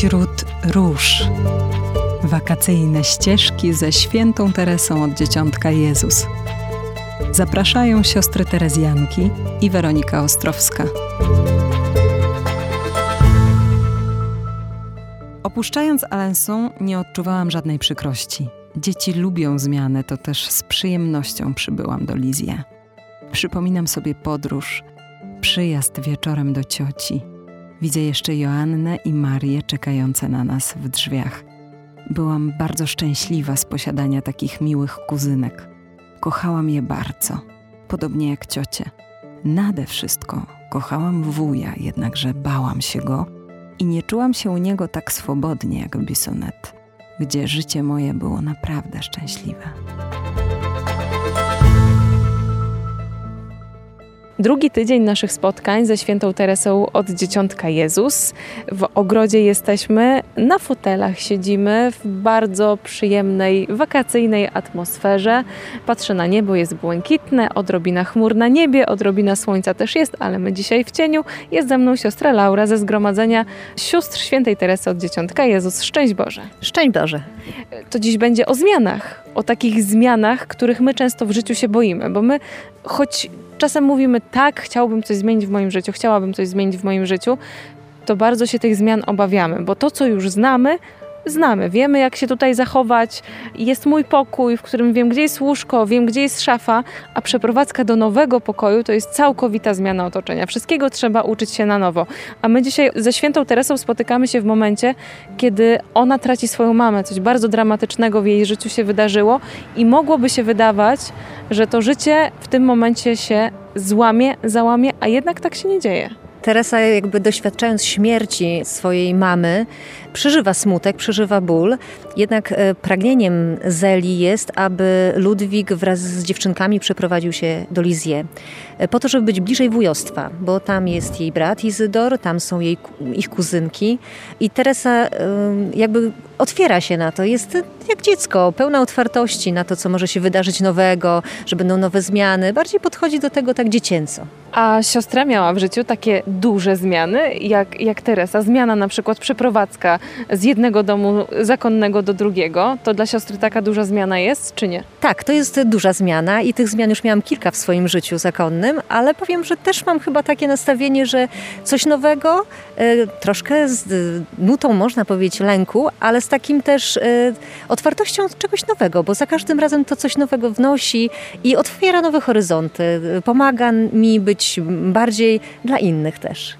Wśród róż. Wakacyjne ścieżki ze świętą Teresą od Dzieciątka Jezus. Zapraszają siostry Terezjanki i Weronika Ostrowska. Opuszczając Alençon nie odczuwałam żadnej przykrości. Dzieci lubią zmianę, to też z przyjemnością przybyłam do Lizję. Przypominam sobie podróż, przyjazd wieczorem do cioci. Widzę jeszcze Joannę i Marię czekające na nas w drzwiach. Byłam bardzo szczęśliwa z posiadania takich miłych kuzynek. Kochałam je bardzo, podobnie jak ciocie. Nade wszystko kochałam wuja, jednakże bałam się go i nie czułam się u niego tak swobodnie jak w Bissonet, gdzie życie moje było naprawdę szczęśliwe. Drugi tydzień naszych spotkań ze świętą Teresą od Dzieciątka Jezus. W ogrodzie jesteśmy, na fotelach siedzimy w bardzo przyjemnej, wakacyjnej atmosferze. Patrzę na niebo, jest błękitne, odrobina chmur na niebie, odrobina słońca też jest, ale my dzisiaj w cieniu. Jest ze mną siostra Laura ze Zgromadzenia Sióstr Świętej Teresy od Dzieciątka Jezus. Szczęść Boże! Szczęść Boże! To dziś będzie o zmianach, o takich zmianach, których my często w życiu się boimy, bo my choć czasem mówimy tak, chciałbym coś zmienić w moim życiu, chciałabym coś zmienić w moim życiu, to bardzo się tych zmian obawiamy, bo to, co już znamy, znamy, wiemy jak się tutaj zachować, jest mój pokój, w którym wiem, gdzie jest łóżko, wiem, gdzie jest szafa, a przeprowadzka do nowego pokoju to jest całkowita zmiana otoczenia. Wszystkiego trzeba uczyć się na nowo. A my dzisiaj ze świętą Teresą spotykamy się w momencie, kiedy ona traci swoją mamę. Coś bardzo dramatycznego w jej życiu się wydarzyło i mogłoby się wydawać, że to życie w tym momencie się złamie, załamie, a jednak tak się nie dzieje. Teresa jakby doświadczając śmierci swojej mamy, przeżywa smutek, przeżywa ból. Jednak e, pragnieniem Zeli jest, aby Ludwik wraz z dziewczynkami przeprowadził się do Lizie. E, po to, żeby być bliżej wujostwa, bo tam jest jej brat Izydor, tam są jej, ich kuzynki i Teresa e, jakby otwiera się na to. Jest jak dziecko, pełna otwartości na to, co może się wydarzyć nowego, że będą nowe zmiany. Bardziej podchodzi do tego tak dziecięco. A siostra miała w życiu takie duże zmiany, jak, jak Teresa. Zmiana na przykład przeprowadzka z jednego domu zakonnego do drugiego. To dla siostry taka duża zmiana jest, czy nie? Tak, to jest duża zmiana i tych zmian już miałam kilka w swoim życiu zakonnym, ale powiem, że też mam chyba takie nastawienie, że coś nowego, e, troszkę z nutą, można powiedzieć, lęku, ale z takim też e, otwartością czegoś nowego, bo za każdym razem to coś nowego wnosi i otwiera nowe horyzonty, pomaga mi być bardziej dla innych też.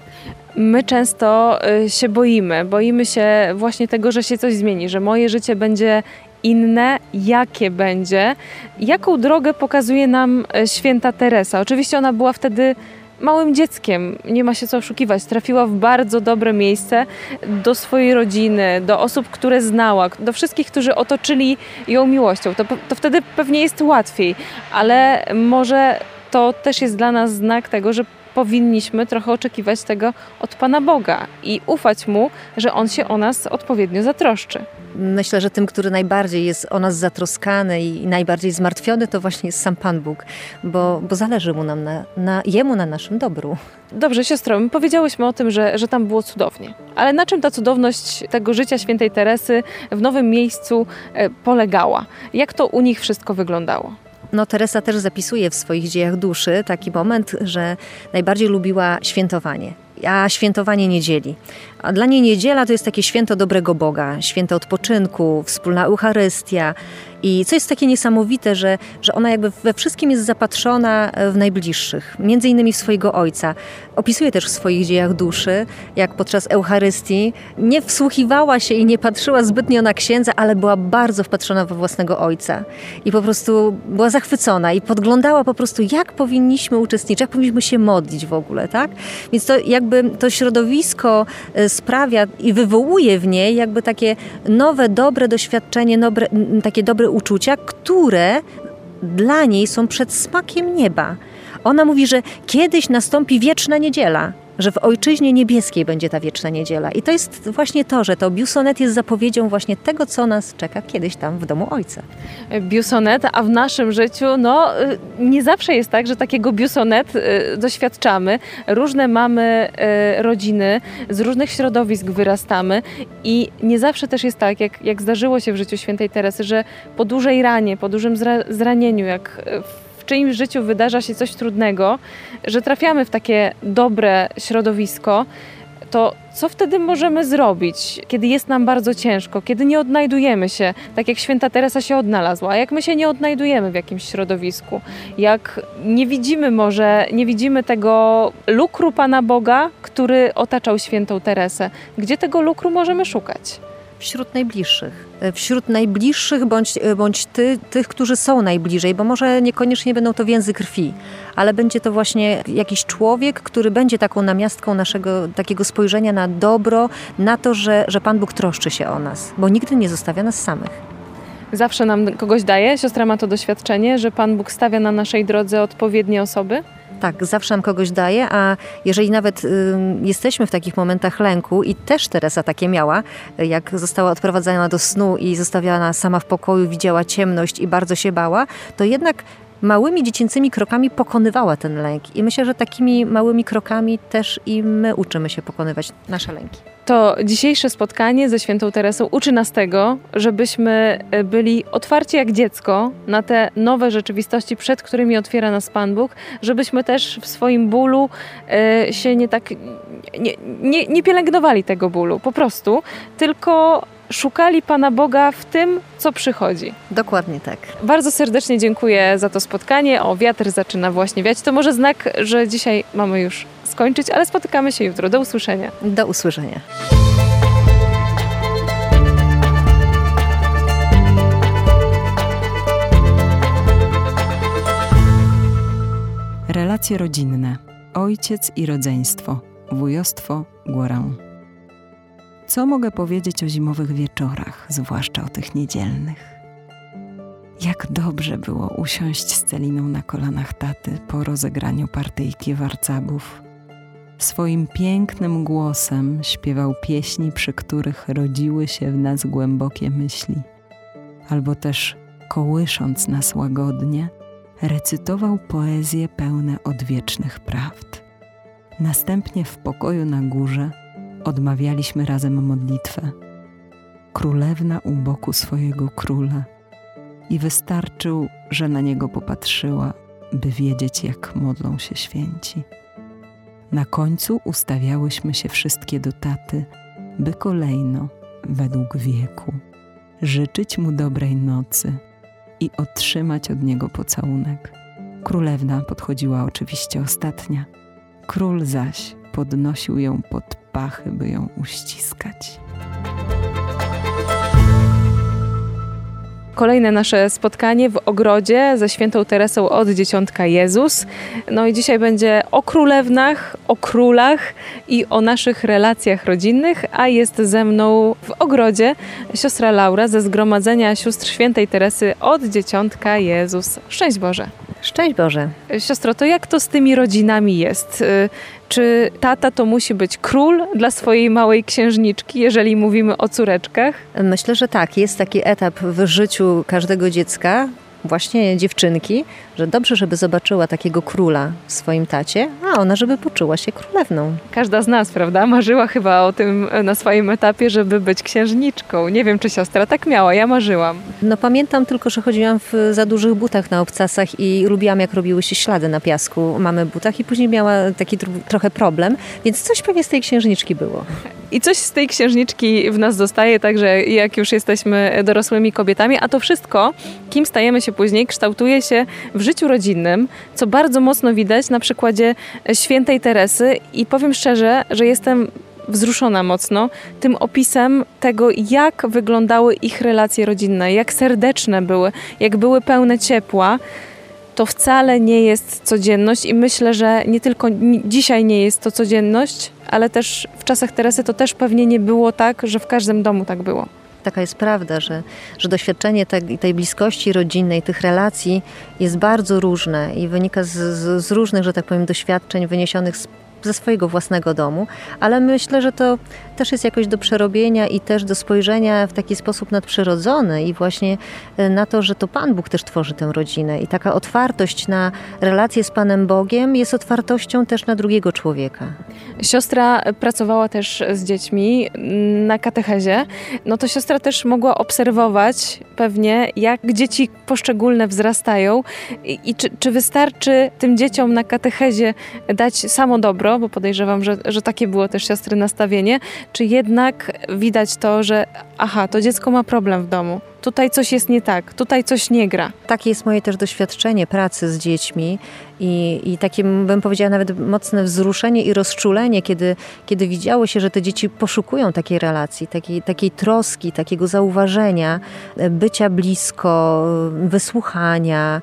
My często y, się boimy, boimy się właśnie tego, że się coś zmieni, że moje życie będzie inne, jakie będzie. Jaką drogę pokazuje nam y, święta Teresa? Oczywiście ona była wtedy małym dzieckiem, nie ma się co oszukiwać. Trafiła w bardzo dobre miejsce do swojej rodziny, do osób, które znała, do wszystkich, którzy otoczyli ją miłością. To, to wtedy pewnie jest łatwiej, ale może to też jest dla nas znak tego, że powinniśmy trochę oczekiwać tego od Pana Boga i ufać Mu, że On się o nas odpowiednio zatroszczy. Myślę, że tym, który najbardziej jest o nas zatroskany i najbardziej zmartwiony, to właśnie jest sam Pan Bóg, bo, bo zależy mu nam na, na, Jemu na naszym dobru. Dobrze, siostro, my powiedziałyśmy o tym, że, że tam było cudownie. Ale na czym ta cudowność tego życia świętej Teresy w nowym miejscu e, polegała? Jak to u nich wszystko wyglądało? No, Teresa też zapisuje w swoich dziejach duszy taki moment, że najbardziej lubiła świętowanie a świętowanie niedzieli. A dla niej niedziela to jest takie święto dobrego Boga, święto odpoczynku, wspólna Eucharystia. I co jest takie niesamowite, że, że ona jakby we wszystkim jest zapatrzona w najbliższych, między innymi w swojego ojca. Opisuje też w swoich dziejach duszy, jak podczas Eucharystii nie wsłuchiwała się i nie patrzyła zbytnio na księdza, ale była bardzo wpatrzona we własnego ojca. I po prostu była zachwycona i podglądała po prostu, jak powinniśmy uczestniczyć, jak powinniśmy się modlić w ogóle, tak? Więc to jakby to środowisko e, sprawia i wywołuje w niej jakby takie nowe, dobre doświadczenie, takie dobre uczucia, które dla niej są przed smakiem nieba. Ona mówi, że kiedyś nastąpi wieczna niedziela, że w ojczyźnie niebieskiej będzie ta wieczna niedziela. I to jest właśnie to, że to Biusonet jest zapowiedzią właśnie tego, co nas czeka kiedyś tam w domu ojca. Biusonet, a w naszym życiu, no y, nie zawsze jest tak, że takiego biusonet y, doświadczamy. Różne mamy y, rodziny, z różnych środowisk wyrastamy i nie zawsze też jest tak, jak, jak zdarzyło się w życiu świętej Teresy, że po dużej ranie, po dużym zranieniu, jak w czyimś życiu wydarza się coś trudnego, że trafiamy w takie dobre środowisko, to co wtedy możemy zrobić, kiedy jest nam bardzo ciężko, kiedy nie odnajdujemy się, tak jak święta Teresa się odnalazła, jak my się nie odnajdujemy w jakimś środowisku, jak nie widzimy może, nie widzimy tego lukru Pana Boga, który otaczał świętą Teresę. Gdzie tego lukru możemy szukać? Wśród najbliższych. E, wśród najbliższych bądź, e, bądź ty, tych, którzy są najbliżej, bo może niekoniecznie będą to więzy krwi, ale będzie to właśnie jakiś człowiek, który będzie taką namiastką naszego takiego spojrzenia na dobro, na to, że, że Pan Bóg troszczy się o nas, bo nigdy nie zostawia nas samych. Zawsze nam kogoś daje. Siostra ma to doświadczenie, że Pan Bóg stawia na naszej drodze odpowiednie osoby. Tak, zawsze nam kogoś daje, a jeżeli nawet y, jesteśmy w takich momentach lęku i też Teresa takie miała, jak została odprowadzana do snu i zostawiana sama w pokoju, widziała ciemność i bardzo się bała, to jednak małymi dziecięcymi krokami pokonywała ten lęk. I myślę, że takimi małymi krokami też i my uczymy się pokonywać nasze lęki. To dzisiejsze spotkanie ze świętą Teresą uczy nas tego, żebyśmy e, byli otwarci jak dziecko na te nowe rzeczywistości, przed którymi otwiera nas Pan Bóg, żebyśmy też w swoim bólu e, się nie tak nie, nie, nie pielęgnowali tego bólu, po prostu, tylko szukali Pana Boga w tym, co przychodzi. Dokładnie tak. Bardzo serdecznie dziękuję za to spotkanie. O, wiatr zaczyna właśnie wiać. To może znak, że dzisiaj mamy już skończyć, ale spotykamy się jutro. Do usłyszenia. Do usłyszenia. Relacje rodzinne. Ojciec i rodzeństwo. Wujostwo górę. Co mogę powiedzieć o zimowych wieczorach, zwłaszcza o tych niedzielnych? Jak dobrze było usiąść z Celiną na kolanach taty po rozegraniu partyjki warcabów. Swoim pięknym głosem śpiewał pieśni, przy których rodziły się w nas głębokie myśli, albo też kołysząc nas łagodnie, recytował poezje pełne odwiecznych prawd. Następnie w pokoju na górze odmawialiśmy razem modlitwę. Królewna u boku swojego króla i wystarczył, że na niego popatrzyła, by wiedzieć, jak modlą się święci. Na końcu ustawiałyśmy się wszystkie do taty, by kolejno, według wieku, życzyć mu dobrej nocy i otrzymać od niego pocałunek. Królewna podchodziła oczywiście ostatnia, król zaś podnosił ją pod pachy, by ją uściskać. Kolejne nasze spotkanie w ogrodzie ze świętą Teresą od Dzieciątka Jezus. No i dzisiaj będzie o królewnach, o królach i o naszych relacjach rodzinnych, a jest ze mną w ogrodzie siostra Laura ze Zgromadzenia Sióstr Świętej Teresy od Dzieciątka Jezus. Szczęść Boże! Szczęść Boże. Siostro, to jak to z tymi rodzinami jest? Y, czy tata to musi być król dla swojej małej księżniczki, jeżeli mówimy o córeczkach? Myślę, że tak. Jest taki etap w życiu każdego dziecka, właśnie dziewczynki, że dobrze, żeby zobaczyła takiego króla w swoim tacie, a ona, żeby poczuła się królewną. Każda z nas, prawda, marzyła chyba o tym na swoim etapie, żeby być księżniczką. Nie wiem, czy siostra tak miała, ja marzyłam. No pamiętam tylko, że chodziłam w za dużych butach na obcasach i lubiłam, jak robiły się ślady na piasku mamy butach i później miała taki trochę problem, więc coś pewnie z tej księżniczki było. I coś z tej księżniczki w nas zostaje, także jak już jesteśmy dorosłymi kobietami, a to wszystko, kim stajemy się później, kształtuje się w życiu rodzinnym, co bardzo mocno widać na przykładzie świętej Teresy i powiem szczerze, że jestem wzruszona mocno tym opisem tego, jak wyglądały ich relacje rodzinne, jak serdeczne były, jak były pełne ciepła. To wcale nie jest codzienność i myślę, że nie tylko dzisiaj nie jest to codzienność, ale też w czasach Teresy to też pewnie nie było tak, że w każdym domu tak było taka jest prawda, że, że doświadczenie tej, tej bliskości rodzinnej, tych relacji jest bardzo różne i wynika z, z, z różnych, że tak powiem, doświadczeń wyniesionych z ze swojego własnego domu, ale myślę, że to też jest jakoś do przerobienia i też do spojrzenia w taki sposób nadprzyrodzony i właśnie e, na to, że to Pan Bóg też tworzy tę rodzinę i taka otwartość na relacje z Panem Bogiem jest otwartością też na drugiego człowieka. Siostra pracowała też z dziećmi na katechezie. No to siostra też mogła obserwować pewnie, jak dzieci poszczególne wzrastają i, i czy, czy, wystarczy tym dzieciom na katechezie dać samo dobro, bo podejrzewam, że, że takie było też siostry nastawienie, czy jednak widać to, że aha, to dziecko ma problem w domu, tutaj coś jest nie tak, tutaj coś nie gra. Takie jest moje też doświadczenie pracy z dziećmi i, i takie, bym powiedziała, nawet mocne wzruszenie i rozczulenie, kiedy, kiedy widziało się, że te dzieci poszukują takiej relacji, takiej, takiej troski, takiego zauważenia, bycia blisko, wysłuchania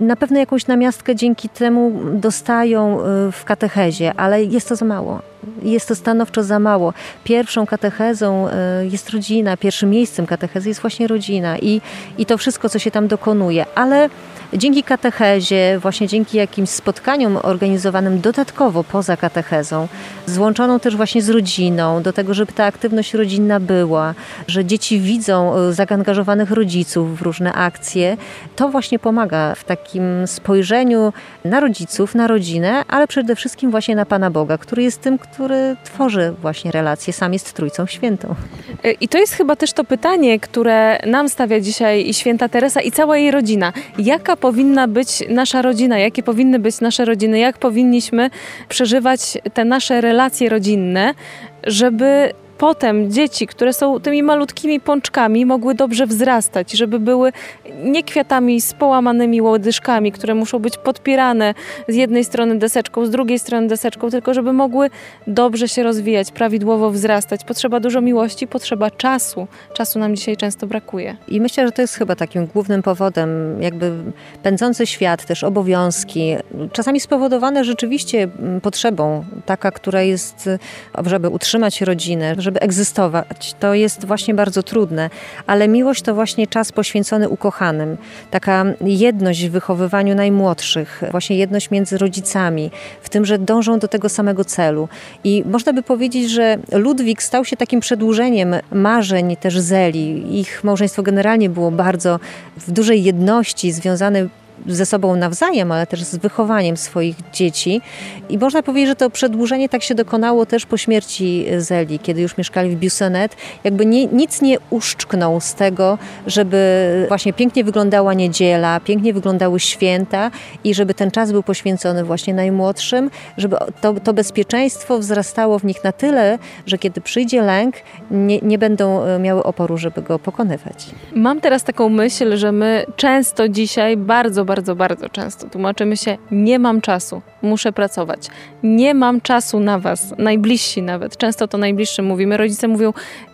na pewno jakąś namiastkę dzięki temu dostają y, w katechezie, ale jest to za mało. Jest to stanowczo za mało. Pierwszą katechezą y, jest rodzina, pierwszym miejscem katechezy jest właśnie rodzina i, i to wszystko, co się tam dokonuje. Ale dzięki katechezie, właśnie dzięki jakimś spotkaniom organizowanym dodatkowo poza katechezą, złączoną też właśnie z rodziną, do tego, żeby ta aktywność rodzinna była, że dzieci widzą e, zaangażowanych rodziców w różne akcje, to właśnie pomaga w takim spojrzeniu na rodziców, na rodzinę, ale przede wszystkim właśnie na Pana Boga, który jest tym, który tworzy właśnie relacje, sam jest Trójcą Świętą. I to jest chyba też to pytanie, które nam stawia dzisiaj i święta Teresa i cała jej rodzina. Jaka powinna być nasza rodzina, jakie powinny być nasze rodziny, jak powinniśmy przeżywać te nasze relacje rodzinne, żeby potem dzieci, które są tymi malutkimi pączkami, mogły dobrze wzrastać, żeby były nie kwiatami z połamanymi łodyżkami, które muszą być podpierane z jednej strony deseczką, z drugiej strony deseczką, tylko żeby mogły dobrze się rozwijać, prawidłowo wzrastać. Potrzeba dużo miłości, potrzeba czasu. Czasu nam dzisiaj często brakuje. I myślę, że to jest chyba takim głównym powodem, jakby pędzący świat, też obowiązki, czasami spowodowane rzeczywiście potrzebą, taka, która jest, żeby utrzymać rodzinę, żeby żeby egzystować. To jest właśnie bardzo trudne, ale miłość to właśnie czas poświęcony ukochanym. Taka jedność w wychowywaniu najmłodszych, właśnie jedność między rodzicami, w tym, że dążą do tego samego celu. I można by powiedzieć, że Ludwik stał się takim przedłużeniem marzeń też Zeli. Ich małżeństwo generalnie było bardzo w dużej jedności, związane ze sobą nawzajem, ale też z wychowaniem swoich dzieci. I można powiedzieć, że to przedłużenie tak się dokonało też po śmierci Zeli, kiedy już mieszkali w Busenet. Jakby nie, nic nie uszczknął z tego, żeby właśnie pięknie wyglądała niedziela, pięknie wyglądały święta i żeby ten czas był poświęcony właśnie najmłodszym, żeby to, to bezpieczeństwo wzrastało w nich na tyle, że kiedy przyjdzie lęk, nie, nie będą e, miały oporu, żeby go pokonywać. Mam teraz taką myśl, że my często dzisiaj bardzo bardzo, bardzo często tłumaczymy się: Nie mam czasu, muszę pracować. Nie mam czasu na was, najbliżsi nawet. Często to najbliższym mówimy. Rodzice mówią: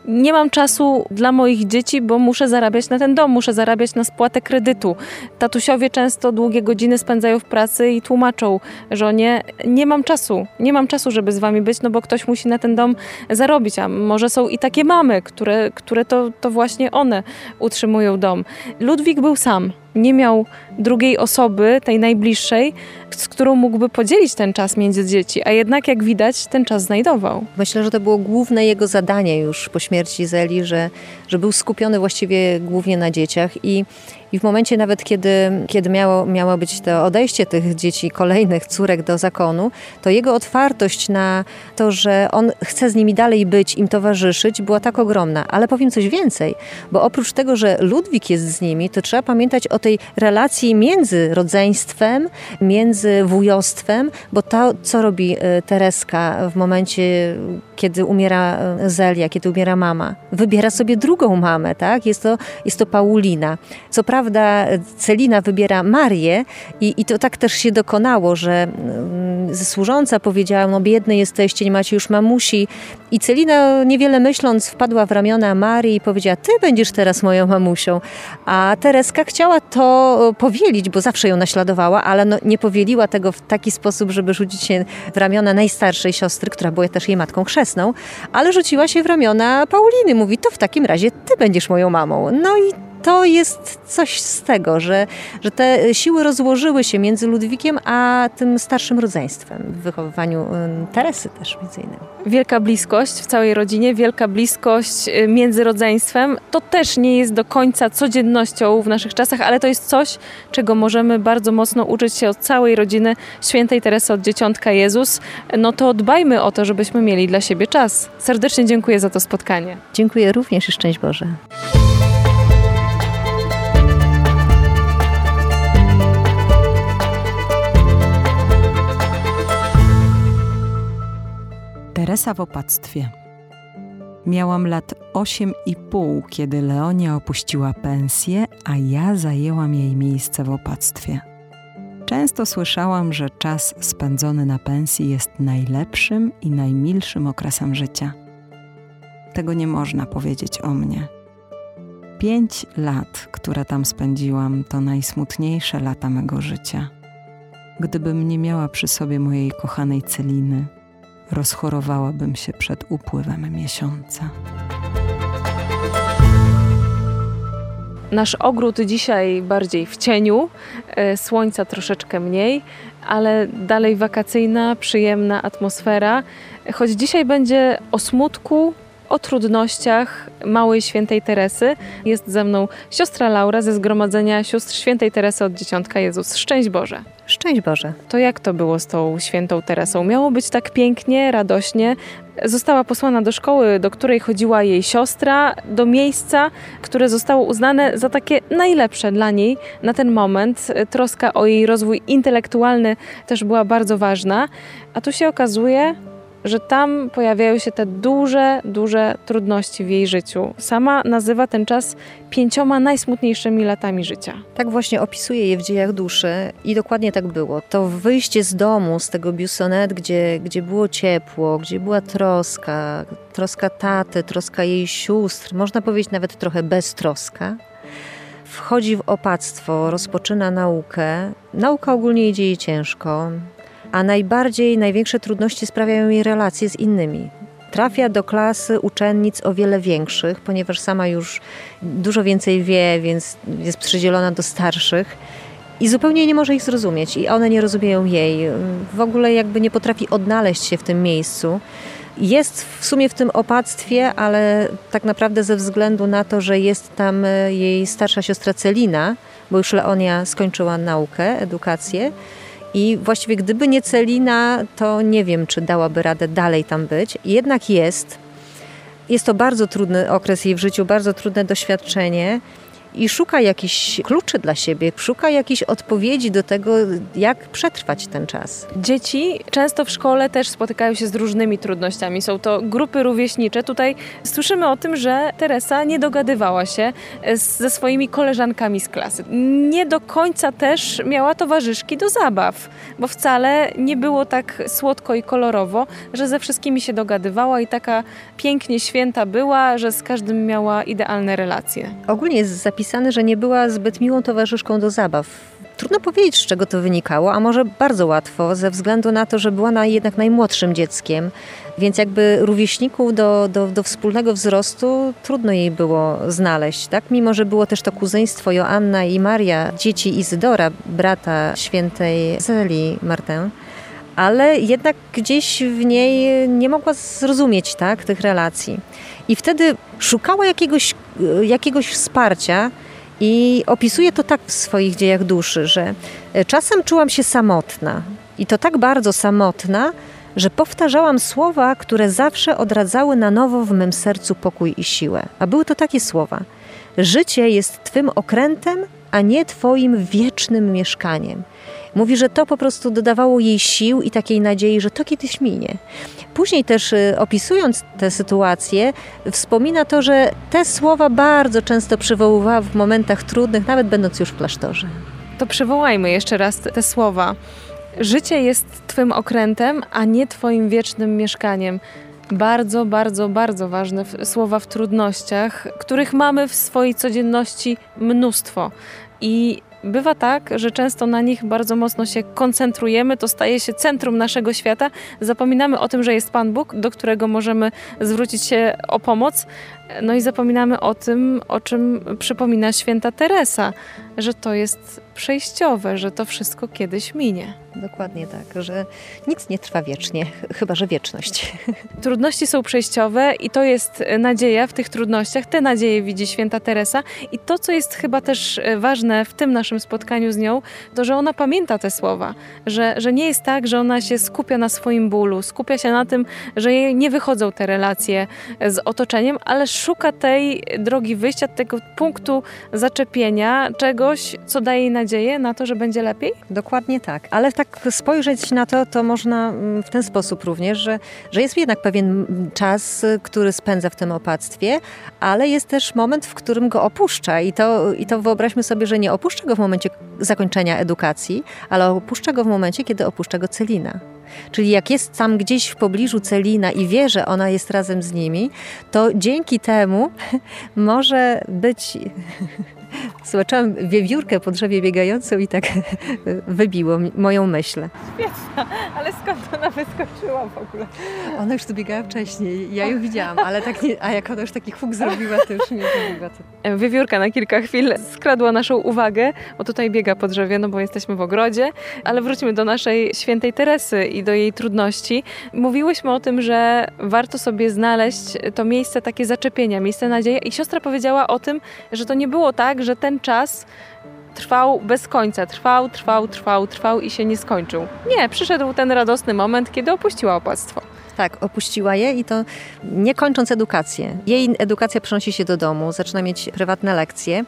Nie mam czasu dla moich dzieci, bo muszę zarabiać na ten dom, muszę zarabiać na spłatę kredytu. Tatusiowie często długie godziny spędzają w pracy i tłumaczą żonie: Nie mam czasu, nie mam czasu, żeby z wami być, no bo ktoś musi na ten dom zarobić. A może są i takie mamy, które, które to, to właśnie one utrzymują dom. Ludwik był sam nie miał drugiej osoby, tej najbliższej, z którą mógłby podzielić ten czas między dzieci, a jednak jak widać ten czas znajdował. Myślę, że to było główne jego zadanie już po śmierci Zeli, że, że był skupiony właściwie głównie na dzieciach i i w momencie nawet, kiedy, kiedy miało, miało być to odejście tych dzieci, kolejnych córek do zakonu, to jego otwartość na to, że on chce z nimi dalej być, im towarzyszyć, była tak ogromna. Ale powiem coś więcej, bo oprócz tego, że Ludwik jest z nimi, to trzeba pamiętać o tej relacji między rodzeństwem, między wujostwem, bo to, co robi e, Tereska w momencie, kiedy umiera e, Zelia, kiedy umiera mama, wybiera sobie drugą mamę, tak? Jest to, jest to Paulina. Co prawda Celina wybiera Marię i, i to tak też się dokonało, że mm, służąca powiedziała, no biedne jesteście, nie macie już mamusi i Celina niewiele myśląc wpadła w ramiona Marii i powiedziała, ty będziesz teraz moją mamusią. A Tereska chciała to powielić, bo zawsze ją naśladowała, ale no, nie powieliła tego w taki sposób, żeby rzucić się w ramiona najstarszej siostry, która była też jej matką chrzestną, ale rzuciła się w ramiona Pauliny. Mówi, to w takim razie ty będziesz moją mamą. No i to jest coś z tego, że, że te siły rozłożyły się między Ludwikiem a tym starszym rodzeństwem w wychowywaniu Teresy też między innymi. Wielka bliskość w całej rodzinie, wielka bliskość y, między rodzeństwem, to też nie jest do końca codziennością w naszych czasach, ale to jest coś, czego możemy bardzo mocno uczyć się od całej rodziny świętej Teresy od Dzieciątka Jezus. No to dbajmy o to, żebyśmy mieli dla siebie czas. Serdecznie dziękuję za to spotkanie. Dziękuję również i szczęść Boże. Teresa w opactwie. Miałam lat osiem i pół, kiedy Leonia opuściła pensję, a ja zajęłam jej miejsce w opactwie. Często słyszałam, że czas spędzony na pensji jest najlepszym i najmilszym okresem życia. Tego nie można powiedzieć o mnie. Pięć lat, które tam spędziłam, to najsmutniejsze lata mego życia. Gdybym nie miała przy sobie mojej kochanej Celiny, rozchorowałabym się przed upływem miesiąca. Nasz ogród dzisiaj bardziej w cieniu, e, słońca troszeczkę mniej, ale dalej wakacyjna, przyjemna atmosfera. Choć dzisiaj będzie o smutku, o trudnościach małej świętej Teresy. Jest ze mną siostra Laura ze Zgromadzenia Sióstr Świętej Teresy od Dzieciątka Jezus. Szczęść Boże! Szczęść Boże! To jak to było z tą świętą Teresą? Miało być tak pięknie, radośnie. Została posłana do szkoły, do której chodziła jej siostra, do miejsca, które zostało uznane za takie najlepsze dla niej na ten moment. Troska o jej rozwój intelektualny też była bardzo ważna. A tu się okazuje, że tam pojawiają się te duże, duże trudności w jej życiu. Sama nazywa ten czas pięcioma najsmutniejszymi latami życia. Tak właśnie opisuje je w dziejach duszy i dokładnie tak było. To wyjście z domu, z tego Busonet, gdzie, gdzie było ciepło, gdzie była troska, troska taty, troska jej sióstr, można powiedzieć nawet trochę beztroska. Wchodzi w opactwo, rozpoczyna naukę. Nauka ogólnie idzie jej ciężko a najbardziej, największe trudności sprawiają jej relacje z innymi. Trafia do klasy uczennic o wiele większych, ponieważ sama już dużo więcej wie, więc jest przydzielona do starszych i zupełnie nie może ich zrozumieć i one nie rozumieją jej. W ogóle jakby nie potrafi odnaleźć się w tym miejscu. Jest w sumie w tym opactwie, ale tak naprawdę ze względu na to, że jest tam jej starsza siostra Celina, bo już Leonia skończyła naukę, edukację, i właściwie gdyby nie Celina, to nie wiem, czy dałaby radę dalej tam być. Jednak jest. Jest to bardzo trudny okres jej w życiu, bardzo trudne doświadczenie i szuka jakichś kluczy dla siebie, szuka jakichś odpowiedzi do tego, jak przetrwać ten czas. Dzieci często w szkole też spotykają się z różnymi trudnościami. Są to grupy rówieśnicze. Tutaj słyszymy o tym, że Teresa nie dogadywała się ze swoimi koleżankami z klasy. Nie do końca też miała towarzyszki do zabaw, bo wcale nie było tak słodko i kolorowo, że ze wszystkimi się dogadywała i taka pięknie święta była, że z każdym miała idealne relacje. Ogólnie jest zapisane że nie była zbyt miłą towarzyszką do zabaw. Trudno powiedzieć, z czego to wynikało, a może bardzo łatwo, ze względu na to, że była na jednak najmłodszym dzieckiem, więc jakby rówieśników do, do, do wspólnego wzrostu trudno jej było znaleźć, tak? Mimo, że było też to kuzyństwo Joanna i Maria, dzieci Izydora, brata świętej Zeli Martę, ale jednak gdzieś w niej nie mogła zrozumieć tak, tych relacji. I wtedy szukała jakiegoś, jakiegoś wsparcia, i opisuje to tak w swoich dziejach duszy, że e, czasem czułam się samotna. I to tak bardzo samotna, że powtarzałam słowa, które zawsze odradzały na nowo w mym sercu pokój i siłę. A były to takie słowa: Życie jest Twym okrętem, a nie Twoim wiecznym mieszkaniem. Mówi, że to po prostu dodawało jej sił i takiej nadziei, że to kiedyś minie. Później też y, opisując tę sytuację, wspomina to, że te słowa bardzo często przywoływała w momentach trudnych, nawet będąc już w klasztorze. To przywołajmy jeszcze raz te słowa. Życie jest Twym okrętem, a nie Twoim wiecznym mieszkaniem. Bardzo, bardzo, bardzo ważne słowa w trudnościach, których mamy w swojej codzienności mnóstwo. I bywa tak, że często na nich bardzo mocno się koncentrujemy, to staje się centrum naszego świata. Zapominamy o tym, że jest Pan Bóg, do którego możemy zwrócić się o pomoc. No i zapominamy o tym, o czym przypomina święta Teresa, że to jest przejściowe, że to wszystko kiedyś minie. Dokładnie tak, że nic nie trwa wiecznie, chyba że wieczność. Trudności są przejściowe i to jest nadzieja w tych trudnościach. Te nadzieje widzi święta Teresa i to, co jest chyba też ważne w tym naszym spotkaniu z nią, to, że ona pamięta te słowa, że, że nie jest tak, że ona się skupia na swoim bólu, skupia się na tym, że jej nie wychodzą te relacje z otoczeniem, ale szuka tej drogi wyjścia, tego punktu zaczepienia, czegoś, co daje jej nadzieję na to, że będzie lepiej? Dokładnie tak. Ale tak spojrzeć na to, to można mm, w ten sposób również, że, że jest jednak pewien czas, który spędza w tym opactwie, ale jest też moment, w którym go opuszcza. I to, I to wyobraźmy sobie, że nie opuszcza go w momencie zakończenia edukacji, ale opuszcza go w momencie, kiedy opuszcza go Celina. Czyli jak jest tam gdzieś w pobliżu Celina i wie, że ona jest razem z nimi, to dzięki temu może być Zobaczyłam wiewiórkę po drzewie biegającą i tak wybiło moją myśl. Świetna, ale skąd ona wyskoczyła w ogóle? Ona już tu biegała wcześniej, ja ją widziałam, ale tak nie, a jak ona już taki huk zrobiła, to już nie zrobiła. To... Wiewiórka na kilka chwil skradła naszą uwagę, bo tutaj biega po drzewie, no bo jesteśmy w ogrodzie, ale wróćmy do naszej świętej Teresy i do jej trudności. Mówiłyśmy o tym, że warto sobie znaleźć to miejsce takie zaczepienia, miejsce nadziei i siostra powiedziała o tym, że to nie było tak, że ten czas trwał bez końca. Trwał, trwał, trwał, trwał i się nie skończył. Nie, przyszedł ten radosny moment, kiedy opuściła opłactwo. Tak, opuściła je i to nie kończąc edukację. Jej edukacja przenosi się do domu, zaczyna mieć prywatne lekcje.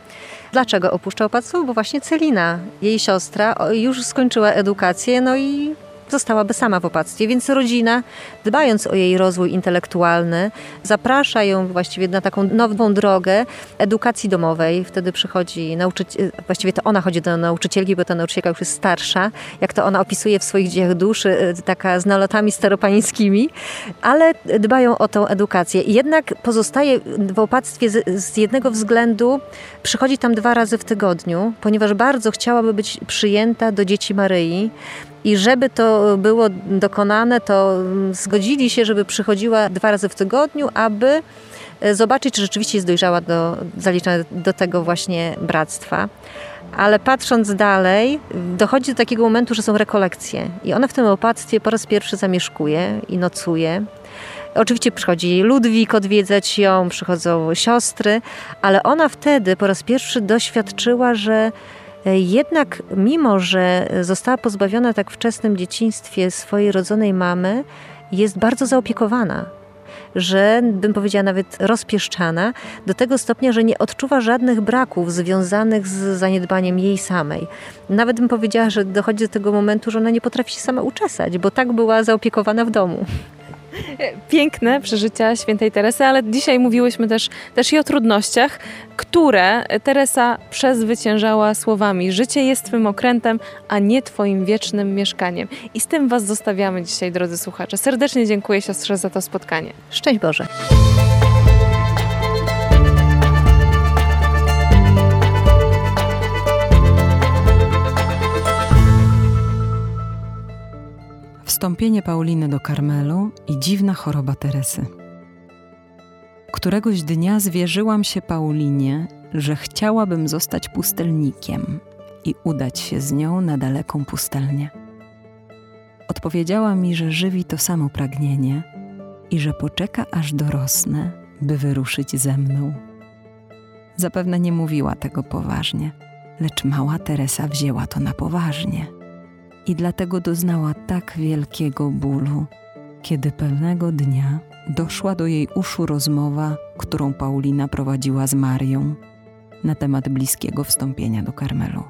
Dlaczego opuszcza opłactwo? Bo właśnie Celina, jej siostra, już skończyła edukację, no i zostałaby sama w opactwie, więc rodzina, dbając o jej rozwój intelektualny, zaprasza ją właściwie na taką nową drogę edukacji domowej. Wtedy przychodzi nauczyciel, właściwie to ona chodzi do nauczycielki, bo ta nauczycielka już jest starsza, jak to ona opisuje w swoich dziejach duszy, taka z nalotami staropańskimi, ale dbają o tą edukację. Jednak pozostaje w opactwie z, z jednego względu, przychodzi tam dwa razy w tygodniu, ponieważ bardzo chciałaby być przyjęta do dzieci Maryi. I żeby to było dokonane, to zgodzili się, żeby przychodziła dwa razy w tygodniu, aby e, zobaczyć, czy rzeczywiście jest dojrzała do, zaliczona do tego właśnie bractwa. Ale patrząc dalej, dochodzi do takiego momentu, że są rekolekcje. I ona w tym opactwie po raz pierwszy zamieszkuje i nocuje. Oczywiście przychodzi Ludwik odwiedzać ją, przychodzą siostry, ale ona wtedy po raz pierwszy doświadczyła, że jednak, mimo że została pozbawiona tak wczesnym dzieciństwie swojej rodzonej mamy, jest bardzo zaopiekowana że bym powiedziała nawet rozpieszczana, do tego stopnia, że nie odczuwa żadnych braków związanych z zaniedbaniem jej samej. Nawet bym powiedziała, że dochodzi do tego momentu, że ona nie potrafi się sama uczesać, bo tak była zaopiekowana w domu. Piękne przeżycia świętej Teresy, ale dzisiaj mówiłyśmy też, też i o trudnościach, które Teresa przezwyciężała słowami: Życie jest Twym okrętem, a nie Twoim wiecznym mieszkaniem. I z tym Was zostawiamy dzisiaj, drodzy słuchacze. Serdecznie dziękuję siostrze za to spotkanie. Szczęść Boże. Wstąpienie Pauliny do Karmelu i dziwna choroba Teresy. Któregoś dnia zwierzyłam się Paulinie, że chciałabym zostać pustelnikiem i udać się z nią na daleką pustelnię. Odpowiedziała mi, że żywi to samo pragnienie i że poczeka aż dorosnę, by wyruszyć ze mną. Zapewne nie mówiła tego poważnie, lecz mała Teresa wzięła to na poważnie i dlatego doznała tak wielkiego bólu, kiedy pewnego dnia doszła do jej uszu rozmowa, którą Paulina prowadziła z Marią na temat bliskiego wstąpienia do Karmelu.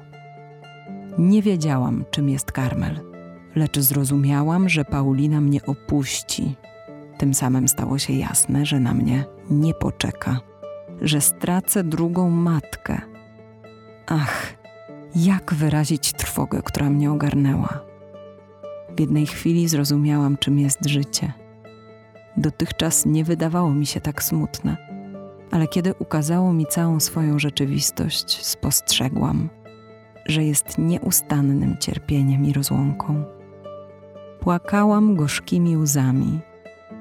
Nie wiedziałam, czym jest Karmel, lecz zrozumiałam, że Paulina mnie opuści. Tym samym stało się jasne, że na mnie nie poczeka, że stracę drugą matkę. Ach, jak wyrazić trwogę, która mnie ogarnęła? W jednej chwili zrozumiałam, czym jest życie. Dotychczas nie wydawało mi się tak smutne, ale kiedy ukazało mi całą swoją rzeczywistość, spostrzegłam, że jest nieustannym cierpieniem i rozłąką. Płakałam gorzkimi łzami,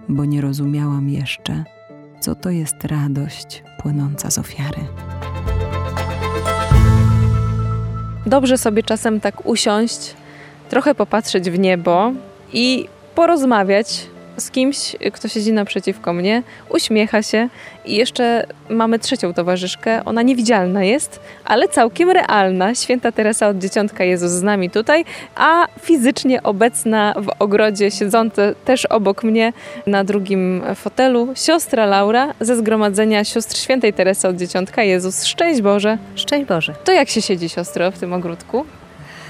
bo nie rozumiałam jeszcze, co to jest radość płynąca z ofiary. Dobrze sobie czasem tak usiąść, trochę popatrzeć w niebo i porozmawiać z kimś, kto siedzi naprzeciwko mnie, uśmiecha się i jeszcze mamy trzecią towarzyszkę. Ona niewidzialna jest, ale całkiem realna. Święta Teresa od Dzieciątka Jezus z nami tutaj, a fizycznie obecna w ogrodzie, siedząca też obok mnie na drugim fotelu, siostra Laura ze Zgromadzenia Sióstr Świętej Teresy od Dzieciątka Jezus. Szczęść Boże! Szczęść Boże! To jak się siedzi, siostro, w tym ogródku?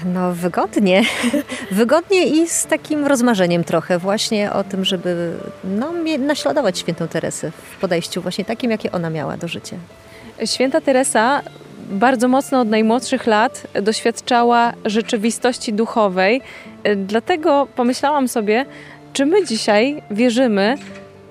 No wygodnie. wygodnie i z takim rozmarzeniem trochę właśnie o tym, żeby no, naśladować świętą Teresę w podejściu właśnie takim, jakie ona miała do życia. Święta Teresa bardzo mocno od najmłodszych lat doświadczała rzeczywistości duchowej. Dlatego pomyślałam sobie, czy my dzisiaj wierzymy,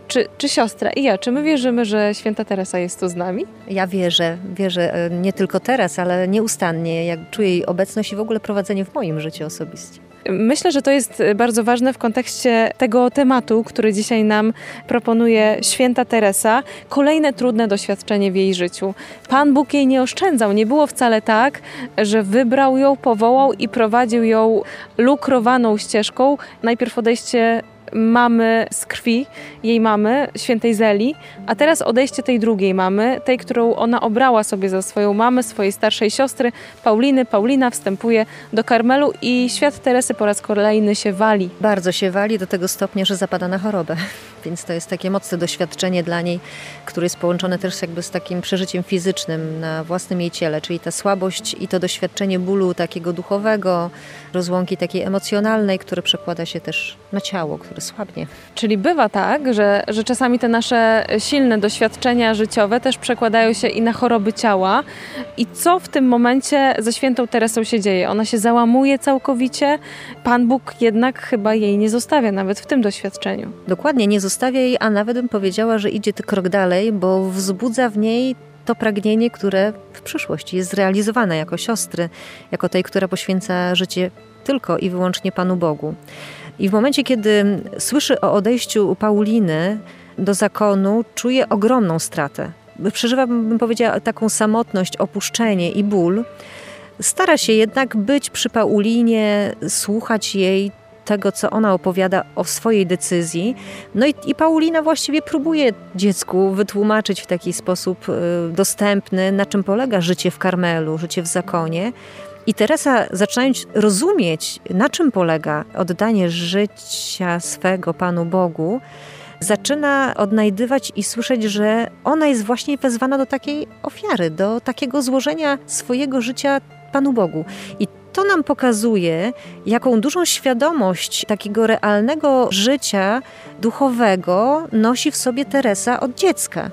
czy, czy siostra i ja, czy my wierzymy, że święta Teresa jest tu z nami? Ja wierzę, wierzę e, nie tylko teraz, ale nieustannie, jak czuję jej obecność i w ogóle prowadzenie w moim życiu osobiście. Myślę, że to jest bardzo ważne w kontekście tego tematu, który dzisiaj nam proponuje święta Teresa. Kolejne trudne doświadczenie w jej życiu. Pan Bóg jej nie oszczędzał. Nie było wcale tak, że wybrał ją, powołał i prowadził ją lukrowaną ścieżką. Najpierw odejście mamy z krwi, jej mamy, świętej Zeli, a teraz odejście tej drugiej mamy, tej, którą ona obrała sobie za swoją mamę, swojej starszej siostry, Pauliny. Paulina wstępuje do Karmelu i świat Teresy po raz kolejny się wali. Bardzo się wali do tego stopnia, że zapada na chorobę. Więc to jest takie mocne doświadczenie dla niej, które jest połączone też jakby z takim przeżyciem fizycznym na własnym jej ciele, czyli ta słabość i to doświadczenie bólu takiego duchowego, rozłąki takiej emocjonalnej, które przekłada się też na ciało, które słabnie. Czyli bywa tak, że, że czasami te nasze silne doświadczenia życiowe też przekładają się i na choroby ciała. I co w tym momencie ze świętą Teresą się dzieje? Ona się załamuje całkowicie. Pan Bóg jednak chyba jej nie zostawia nawet w tym doświadczeniu. Dokładnie, nie zostawia jej, a nawet bym powiedziała, że idzie krok dalej, bo wzbudza w niej to pragnienie, które w przyszłości jest zrealizowane jako siostry, jako tej, która poświęca życie tylko i wyłącznie Panu Bogu. I w momencie, kiedy słyszy o odejściu Pauliny do zakonu, czuje ogromną stratę. Przeżywa, bym powiedziała, taką samotność, opuszczenie i ból. Stara się jednak być przy Paulinie, słuchać jej, tego, co ona opowiada o swojej decyzji. No i, i Paulina właściwie próbuje dziecku wytłumaczyć w taki sposób y, dostępny, na czym polega życie w Karmelu, życie w zakonie. I Teresa, zaczynając rozumieć, na czym polega oddanie życia swego Panu Bogu, zaczyna odnajdywać i słyszeć, że ona jest właśnie wezwana do takiej ofiary, do takiego złożenia swojego życia Panu Bogu. I to nam pokazuje, jaką dużą świadomość takiego realnego życia duchowego nosi w sobie Teresa od dziecka.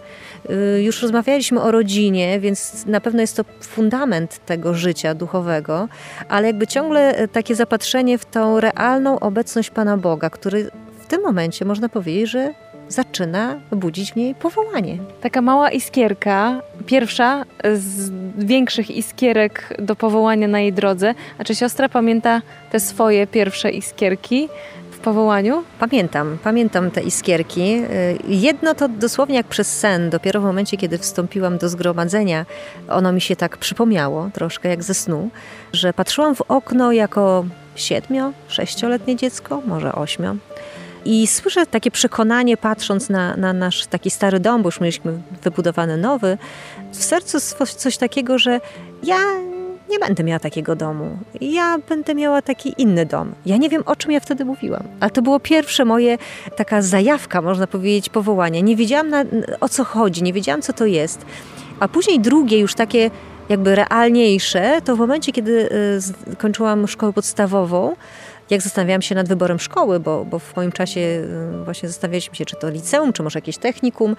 Y, już rozmawialiśmy o rodzinie, więc na pewno jest to fundament tego życia duchowego, ale jakby ciągle e, takie zapatrzenie w tą realną obecność Pana Boga, który w tym momencie można powiedzieć, że zaczyna budzić w niej powołanie. Taka mała iskierka, pierwsza z większych iskierek do powołania na jej drodze. A czy siostra pamięta te swoje pierwsze iskierki? Powołaniu? Pamiętam, pamiętam te iskierki. Y, jedno to dosłownie jak przez sen. Dopiero w momencie, kiedy wstąpiłam do zgromadzenia, ono mi się tak przypomniało, troszkę jak ze snu, że patrzyłam w okno jako siedmio, sześcioletnie dziecko, może ośmio i słyszę takie przekonanie, patrząc na, na nasz taki stary dom, bo już mieliśmy wybudowany nowy, w sercu coś takiego, że ja nie będę miała takiego domu. Ja będę miała taki inny dom. Ja nie wiem, o czym ja wtedy mówiłam, ale to było pierwsze moje, taka zajawka, można powiedzieć, powołania. Nie wiedziałam na, o co chodzi, nie wiedziałam, co to jest. A później drugie, już takie jakby realniejsze, to w momencie, kiedy y, kończyłam szkołę podstawową, jak zastanawiałam się nad wyborem szkoły, bo, bo w moim czasie y, właśnie zastanawialiśmy się, czy to liceum, czy może jakieś technikum,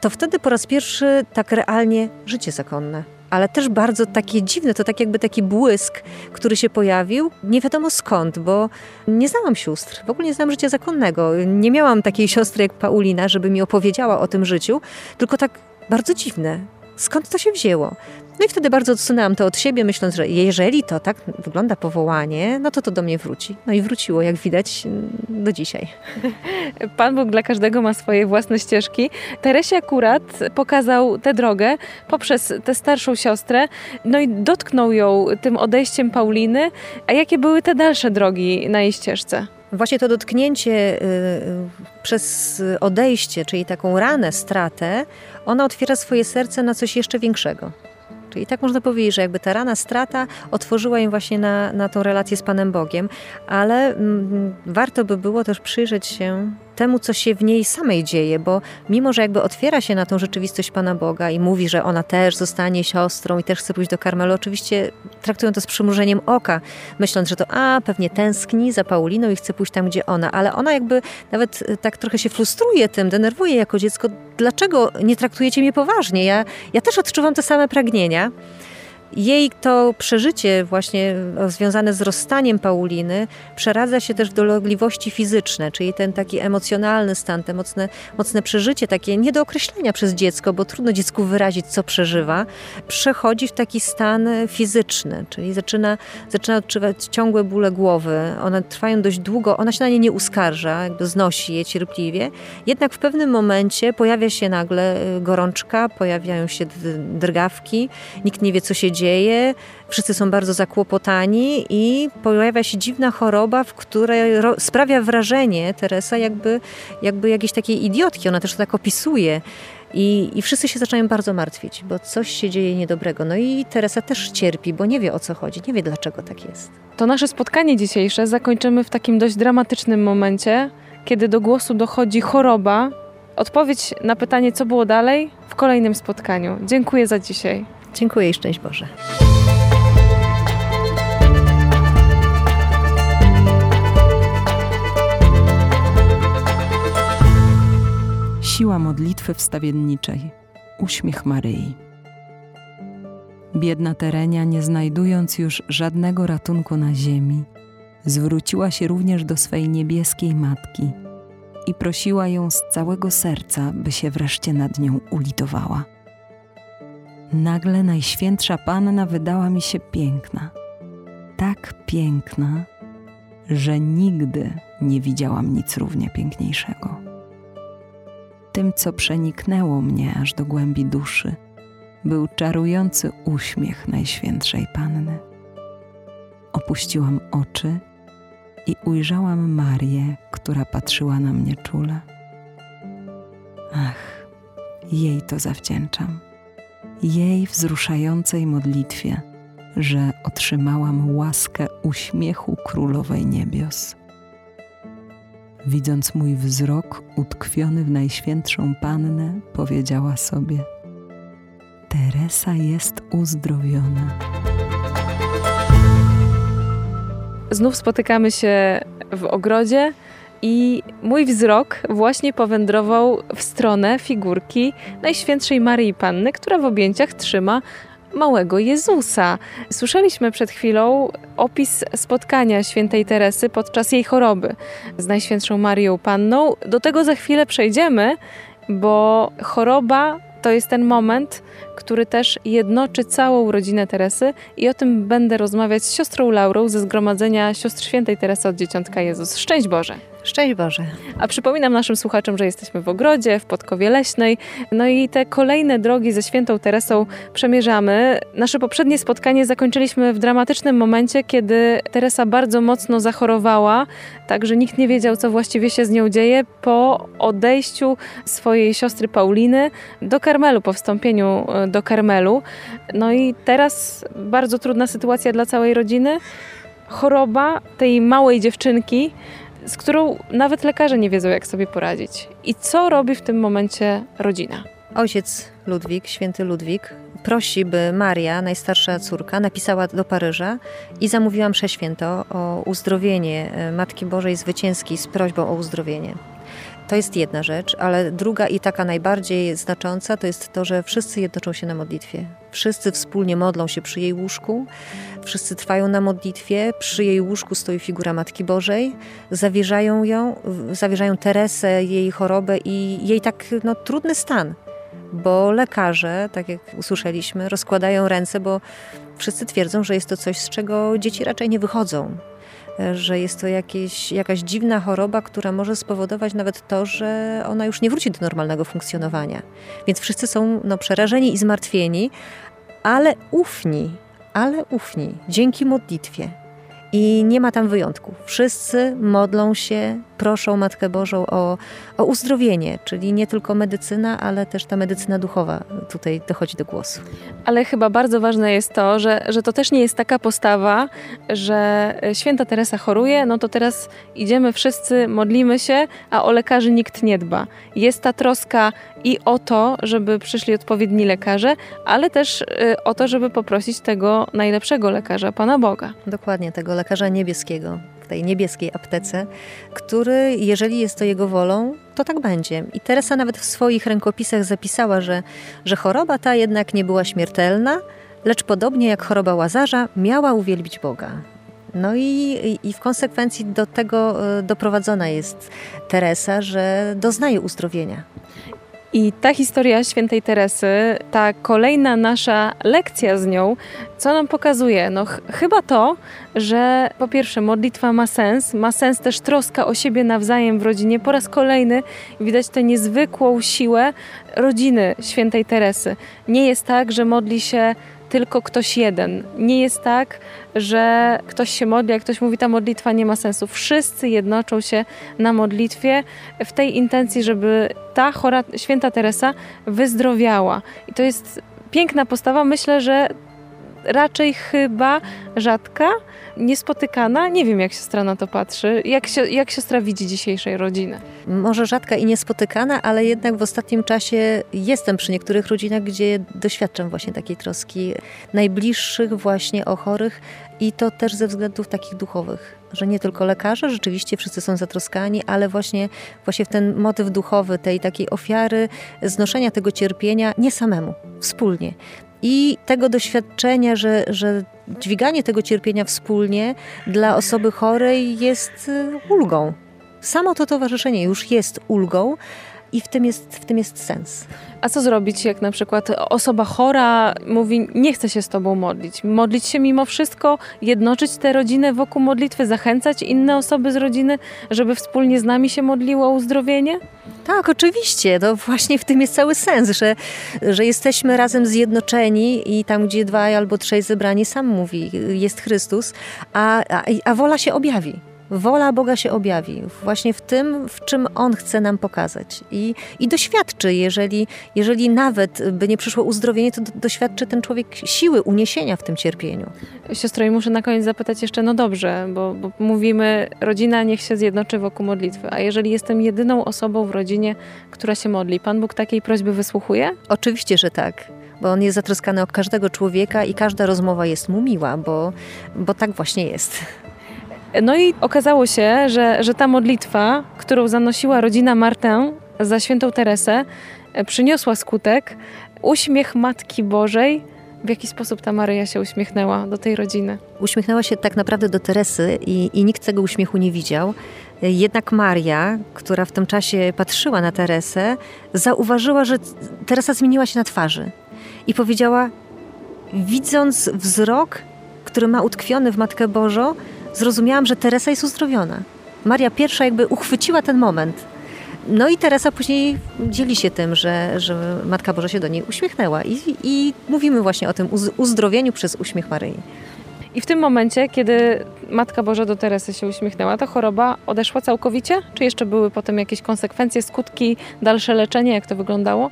to wtedy po raz pierwszy tak realnie życie zakonne. Ale też bardzo takie dziwne, to tak jakby taki błysk, który się pojawił, nie wiadomo skąd, bo nie znałam sióstr, w ogóle nie znałam życia zakonnego. Nie miałam takiej siostry jak Paulina, żeby mi opowiedziała o tym życiu, tylko tak bardzo dziwne Skąd to się wzięło? No i wtedy bardzo odsunęłam to od siebie, myśląc, że jeżeli to tak wygląda powołanie, no to to do mnie wróci. No i wróciło, jak widać, do dzisiaj. Pan Bóg dla każdego ma swoje własne ścieżki. Teresie akurat pokazał tę drogę poprzez tę starszą siostrę, no i dotknął ją tym odejściem Pauliny. A jakie były te dalsze drogi na jej ścieżce? Właśnie to dotknięcie y, y, przez odejście, czyli taką ranę, stratę, ona otwiera swoje serce na coś jeszcze większego. Czyli tak można powiedzieć, że jakby ta rana, strata otworzyła im właśnie na, na tą relację z Panem Bogiem, ale mm, warto by było też przyjrzeć się temu, co się w niej samej dzieje, bo mimo, że jakby otwiera się na tą rzeczywistość Pana Boga i mówi, że ona też zostanie siostrą i też chce pójść do Karmelu, oczywiście traktują to z przymrużeniem oka, myśląc, że to a, pewnie tęskni za Pauliną i chce pójść tam, gdzie ona, ale ona jakby nawet e, tak trochę się frustruje tym, denerwuje jako dziecko, dlaczego nie traktujecie mnie poważnie? Ja, ja też odczuwam te same pragnienia. Jej to przeżycie właśnie związane z rozstaniem Pauliny przeradza się też w dolegliwości fizyczne, czyli ten taki emocjonalny stan, te mocne, mocne przeżycie, takie nie do określenia przez dziecko, bo trudno dziecku wyrazić, co przeżywa, przechodzi w taki stan fizyczny, czyli zaczyna, zaczyna odczuwać ciągłe bóle głowy. One trwają dość długo, ona się na nie nie uskarża, jakby znosi je cierpliwie, jednak w pewnym momencie pojawia się nagle y, gorączka, pojawiają się drgawki, nikt nie wie, co się dzieje, dzieje, wszyscy są bardzo zakłopotani i pojawia się dziwna choroba, w której sprawia wrażenie Teresa jakby, jakby jakiejś takiej idiotki, ona też to tak opisuje. I, I wszyscy się zaczynają bardzo martwić, bo coś się dzieje niedobrego. No i Teresa też cierpi, bo nie wie o co chodzi, nie wie dlaczego tak jest. To nasze spotkanie dzisiejsze zakończymy w takim dość dramatycznym momencie, kiedy do głosu dochodzi choroba. Odpowiedź na pytanie, co było dalej, w kolejnym spotkaniu. Dziękuję za dzisiaj. Dziękuję i szczęść Boże. Siła modlitwy wstawienniczej. Uśmiech Maryi. Biedna Terenia, nie znajdując już żadnego ratunku na ziemi, zwróciła się również do swej niebieskiej matki i prosiła ją z całego serca, by się wreszcie nad nią ulitowała. Nagle Najświętsza Panna wydała mi się piękna. Tak piękna, że nigdy nie widziałam nic równie piękniejszego. Tym, co przeniknęło mnie aż do głębi duszy, był czarujący uśmiech Najświętszej Panny. Opuściłam oczy i ujrzałam Marię, która patrzyła na mnie czule. Ach, jej to zawdzięczam jej wzruszającej modlitwie, że otrzymałam łaskę uśmiechu Królowej Niebios. Widząc mój wzrok utkwiony w Najświętszą Pannę, powiedziała sobie: Teresa jest uzdrowiona. Znów spotykamy się w ogrodzie i mój wzrok właśnie powędrował w stronę figurki Najświętszej Maryi Panny, która w objęciach trzyma małego Jezusa. Słyszeliśmy przed chwilą opis spotkania świętej Teresy podczas jej choroby z Najświętszą Marią Panną. Do tego za chwilę przejdziemy, bo choroba to jest ten moment, który też jednoczy całą rodzinę Teresy i o tym będę rozmawiać z siostrą Laurą ze Zgromadzenia Siostr Świętej Teresy od Dzieciątka Jezus. Szczęść Boże! Szczęść Boże. A przypominam naszym słuchaczom, że jesteśmy w ogrodzie, w Podkowie Leśnej. No i te kolejne drogi ze świętą Teresą przemierzamy. Nasze poprzednie spotkanie zakończyliśmy w dramatycznym momencie, kiedy Teresa bardzo mocno zachorowała, tak że nikt nie wiedział, co właściwie się z nią dzieje po odejściu swojej siostry Pauliny do Karmelu, po wstąpieniu e, do Karmelu. No i teraz bardzo trudna sytuacja dla całej rodziny. Choroba tej małej dziewczynki, z którą nawet lekarze nie wiedzą, jak sobie poradzić. I co robi w tym momencie rodzina? Ojciec Ludwik, święty Ludwik, prosi, by Maria, najstarsza córka, napisała do Paryża i zamówiła mszę święto o uzdrowienie e, Matki Bożej Zwycięskiej z prośbą o uzdrowienie. To jest jedna rzecz, ale druga i taka najbardziej znacząca to jest to, że wszyscy jednoczą się na modlitwie. Wszyscy wspólnie modlą się przy jej łóżku, wszyscy trwają na modlitwie, przy jej łóżku stoi figura Matki Bożej, zawierzają ją, zawierzają Teresę, jej chorobę i jej tak no, trudny stan bo lekarze, tak jak usłyszeliśmy, rozkładają ręce, bo wszyscy twierdzą, że jest to coś, z czego dzieci raczej nie wychodzą. Że jest to jakieś, jakaś dziwna choroba, która może spowodować nawet to, że ona już nie wróci do normalnego funkcjonowania. Więc wszyscy są no, przerażeni i zmartwieni, ale ufni, ale ufni dzięki modlitwie. I nie ma tam wyjątków. Wszyscy modlą się, proszą Matkę Bożą o, o uzdrowienie, czyli nie tylko medycyna, ale też ta medycyna duchowa tutaj dochodzi do głosu. Ale chyba bardzo ważne jest to, że, że to też nie jest taka postawa, że święta Teresa choruje, no to teraz idziemy wszyscy, modlimy się, a o lekarzy nikt nie dba. Jest ta troska i o to, żeby przyszli odpowiedni lekarze, ale też y, o to, żeby poprosić tego najlepszego lekarza, Pana Boga. Dokładnie, tego lekarza niebieskiego tej niebieskiej aptece, który, jeżeli jest to jego wolą, to tak będzie. I Teresa nawet w swoich rękopisach zapisała, że, że choroba ta jednak nie była śmiertelna, lecz podobnie jak choroba Łazarza, miała uwielbić Boga. No i, i w konsekwencji do tego e, doprowadzona jest Teresa, że doznaje uzdrowienia. I ta historia świętej Teresy, ta kolejna nasza lekcja z nią, co nam pokazuje? No ch chyba to, że po pierwsze modlitwa ma sens, ma sens też troska o siebie nawzajem w rodzinie. Po raz kolejny widać tę niezwykłą siłę rodziny świętej Teresy. Nie jest tak, że modli się tylko ktoś jeden. Nie jest tak, że ktoś się modli, jak ktoś mówi, ta modlitwa nie ma sensu. Wszyscy jednoczą się na modlitwie w tej intencji, żeby ta chora święta Teresa wyzdrowiała. I to jest piękna postawa. Myślę, że raczej chyba rzadka, niespotykana. Nie wiem, jak siostra na to patrzy. Jak, się, jak siostra widzi dzisiejszej rodziny? Może rzadka i niespotykana, ale jednak w ostatnim czasie jestem przy niektórych rodzinach, gdzie doświadczam właśnie takiej troski najbliższych właśnie o chorych i to też ze względów takich duchowych że nie tylko lekarze, rzeczywiście wszyscy są zatroskani, ale właśnie, właśnie ten motyw duchowy tej takiej ofiary, znoszenia tego cierpienia nie samemu, wspólnie i tego doświadczenia, że, że dźwiganie tego cierpienia wspólnie dla osoby chorej jest ulgą. Samo to towarzyszenie już jest ulgą, i w tym, jest, w tym jest sens. A co zrobić, jak na przykład osoba chora mówi, nie chce się z tobą modlić? Modlić się mimo wszystko, jednoczyć tę rodzinę wokół modlitwy, zachęcać inne osoby z rodziny, żeby wspólnie z nami się modliło o uzdrowienie? Tak, oczywiście. To właśnie w tym jest cały sens, że, że jesteśmy razem zjednoczeni i tam, gdzie dwaj albo trzej zebrani, sam mówi, jest Chrystus, a, a, a wola się objawi wola Boga się objawi właśnie w tym, w czym On chce nam pokazać. I, i doświadczy, jeżeli, jeżeli nawet by nie przyszło uzdrowienie, to doświadczy ten człowiek siły uniesienia w tym cierpieniu. Siostro, i muszę na koniec zapytać jeszcze, no dobrze, bo, bo mówimy, rodzina niech się zjednoczy wokół modlitwy, a jeżeli jestem jedyną osobą w rodzinie, która się modli, Pan Bóg takiej prośby wysłuchuje? Oczywiście, że tak bo on jest zatroskany o każdego człowieka i każda rozmowa jest mu miła, bo, bo tak właśnie jest. No i okazało się, że, że ta modlitwa, którą zanosiła rodzina Martę za świętą Teresę, e, przyniosła skutek. Uśmiech Matki Bożej. W jaki sposób ta Maryja się uśmiechnęła do tej rodziny? Uśmiechnęła się tak naprawdę do Teresy i, i nikt tego uśmiechu nie widział. Jednak Maria, która w tym czasie patrzyła na Teresę, zauważyła, że Teresa zmieniła się na twarzy i powiedziała, widząc wzrok, który ma utkwiony w Matkę Bożą, zrozumiałam, że Teresa jest uzdrowiona. Maria pierwsza jakby uchwyciła ten moment. No i Teresa później dzieli się tym, że, że Matka Boża się do niej uśmiechnęła i, i mówimy właśnie o tym uzdrowieniu przez uśmiech Maryi. I w tym momencie, kiedy Matka Boża do Teresy się uśmiechnęła, ta choroba odeszła całkowicie? Czy jeszcze były potem jakieś konsekwencje, skutki, dalsze leczenie? Jak to wyglądało?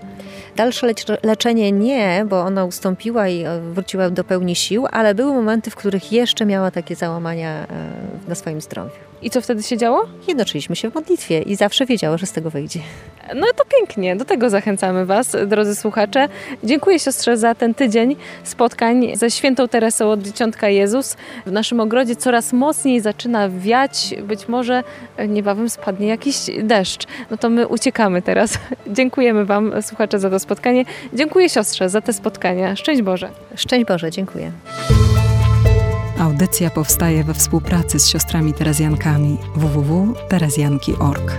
Dalsze leczenie nie, bo ona ustąpiła i e, wróciła do pełni sił, ale były momenty, w których jeszcze miała takie załamania e, na swoim zdrowiu. I co wtedy się działo? Jednoczyliśmy się w modlitwie i zawsze wiedziała, że z tego wyjdzie. No to pięknie, do tego zachęcamy Was, drodzy słuchacze. Dziękuję siostrze za ten tydzień spotkań ze świętą Teresą od Dzieciątka Jezus. W naszym ogrodzie coraz mocniej zaczyna wiać, być może niebawem spadnie jakiś deszcz. No to my uciekamy teraz. Dziękujemy Wam, słuchacze, za to spotkanie. Dziękuję siostrze za te spotkania. Szczęść Boże. Szczęść Boże, dziękuję. Audycja powstaje we współpracy z siostrami Terezjankami www.terezjanki.org.